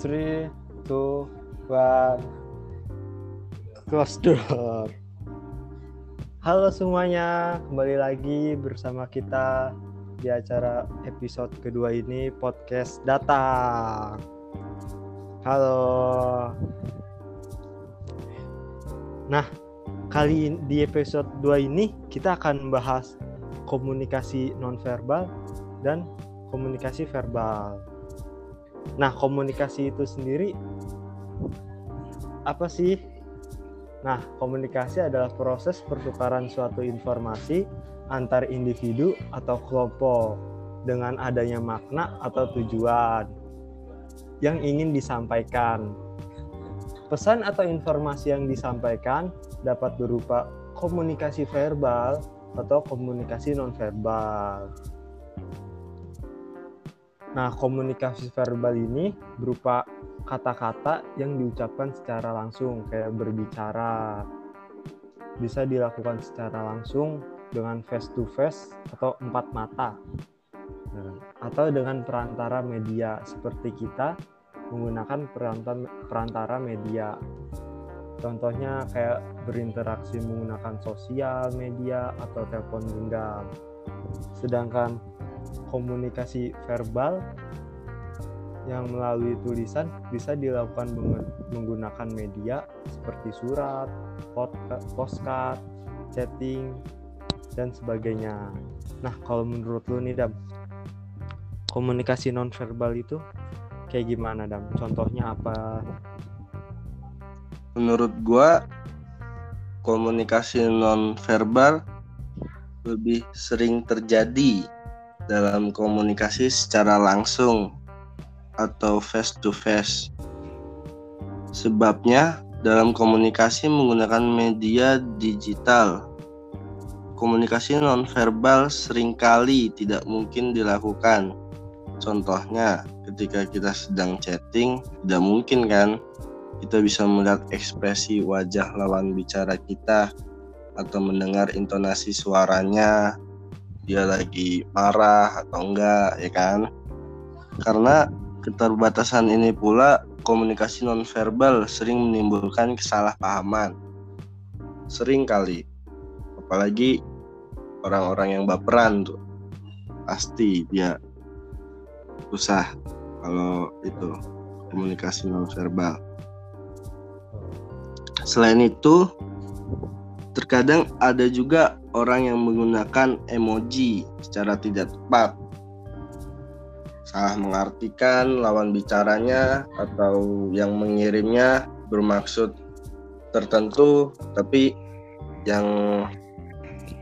Three, two, one. Close door. Halo semuanya, kembali lagi bersama kita di acara episode kedua ini podcast datang. Halo. Nah, kali in- di episode 2 ini kita akan membahas komunikasi nonverbal dan komunikasi verbal. Nah, komunikasi itu sendiri apa sih? Nah, komunikasi adalah proses pertukaran suatu informasi antar individu atau kelompok dengan adanya makna atau tujuan yang ingin disampaikan. Pesan atau informasi yang disampaikan dapat berupa komunikasi verbal atau komunikasi nonverbal. Nah, komunikasi verbal ini berupa kata-kata yang diucapkan secara langsung, kayak berbicara. Bisa dilakukan secara langsung dengan face to face atau empat mata. Nah, Atau dengan perantara media seperti kita menggunakan perantara, perantara media. Contohnya kayak berinteraksi menggunakan sosial media atau telepon genggam. Sedangkan komunikasi verbal yang melalui tulisan bisa dilakukan meng- menggunakan media seperti surat, postcard, chatting, dan sebagainya. Nah, kalau menurut lu nih, Dam, komunikasi nonverbal itu kayak gimana, Dam? Contohnya apa? menurut gua komunikasi non verbal lebih sering terjadi dalam komunikasi secara langsung atau face to face. Sebabnya dalam komunikasi menggunakan media digital. Komunikasi non verbal sering kali tidak mungkin dilakukan. Contohnya, ketika kita sedang chatting, tidak mungkin kan kita bisa melihat ekspresi wajah lawan bicara kita atau mendengar intonasi suaranya dia lagi marah atau enggak ya kan? Karena keterbatasan ini pula komunikasi nonverbal sering menimbulkan kesalahpahaman. Sering kali. Apalagi orang-orang yang baperan tuh. Pasti dia susah kalau itu komunikasi nonverbal. Selain itu, terkadang ada juga orang yang menggunakan emoji secara tidak tepat. Salah mengartikan lawan bicaranya atau yang mengirimnya bermaksud tertentu, tapi yang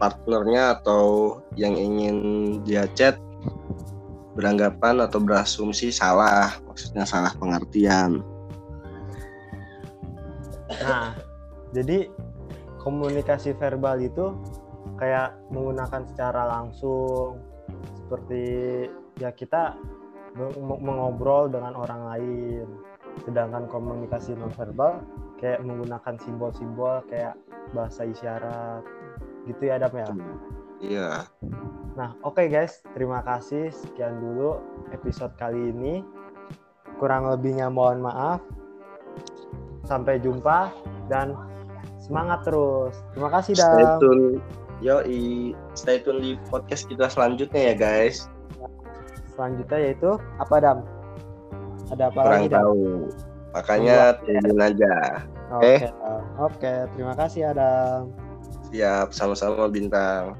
partnernya atau yang ingin dia chat beranggapan atau berasumsi salah, maksudnya salah pengertian. Nah, jadi komunikasi verbal itu kayak menggunakan secara langsung seperti ya kita meng- mengobrol dengan orang lain. Sedangkan komunikasi nonverbal kayak menggunakan simbol-simbol kayak bahasa isyarat. Gitu ya, Dam ya. Iya. Nah, oke guys, terima kasih. Sekian dulu episode kali ini. Kurang lebihnya mohon maaf. Sampai jumpa dan semangat terus. Terima kasih Stay Dam. tune. Yoi, stay tune di podcast kita selanjutnya ya guys. Selanjutnya yaitu apa Dam? Ada apa Kurang lagi Dam? tahu. Makanya tungguin aja. Oke. Oke, terima kasih Adam. Siap, sama-sama bintang.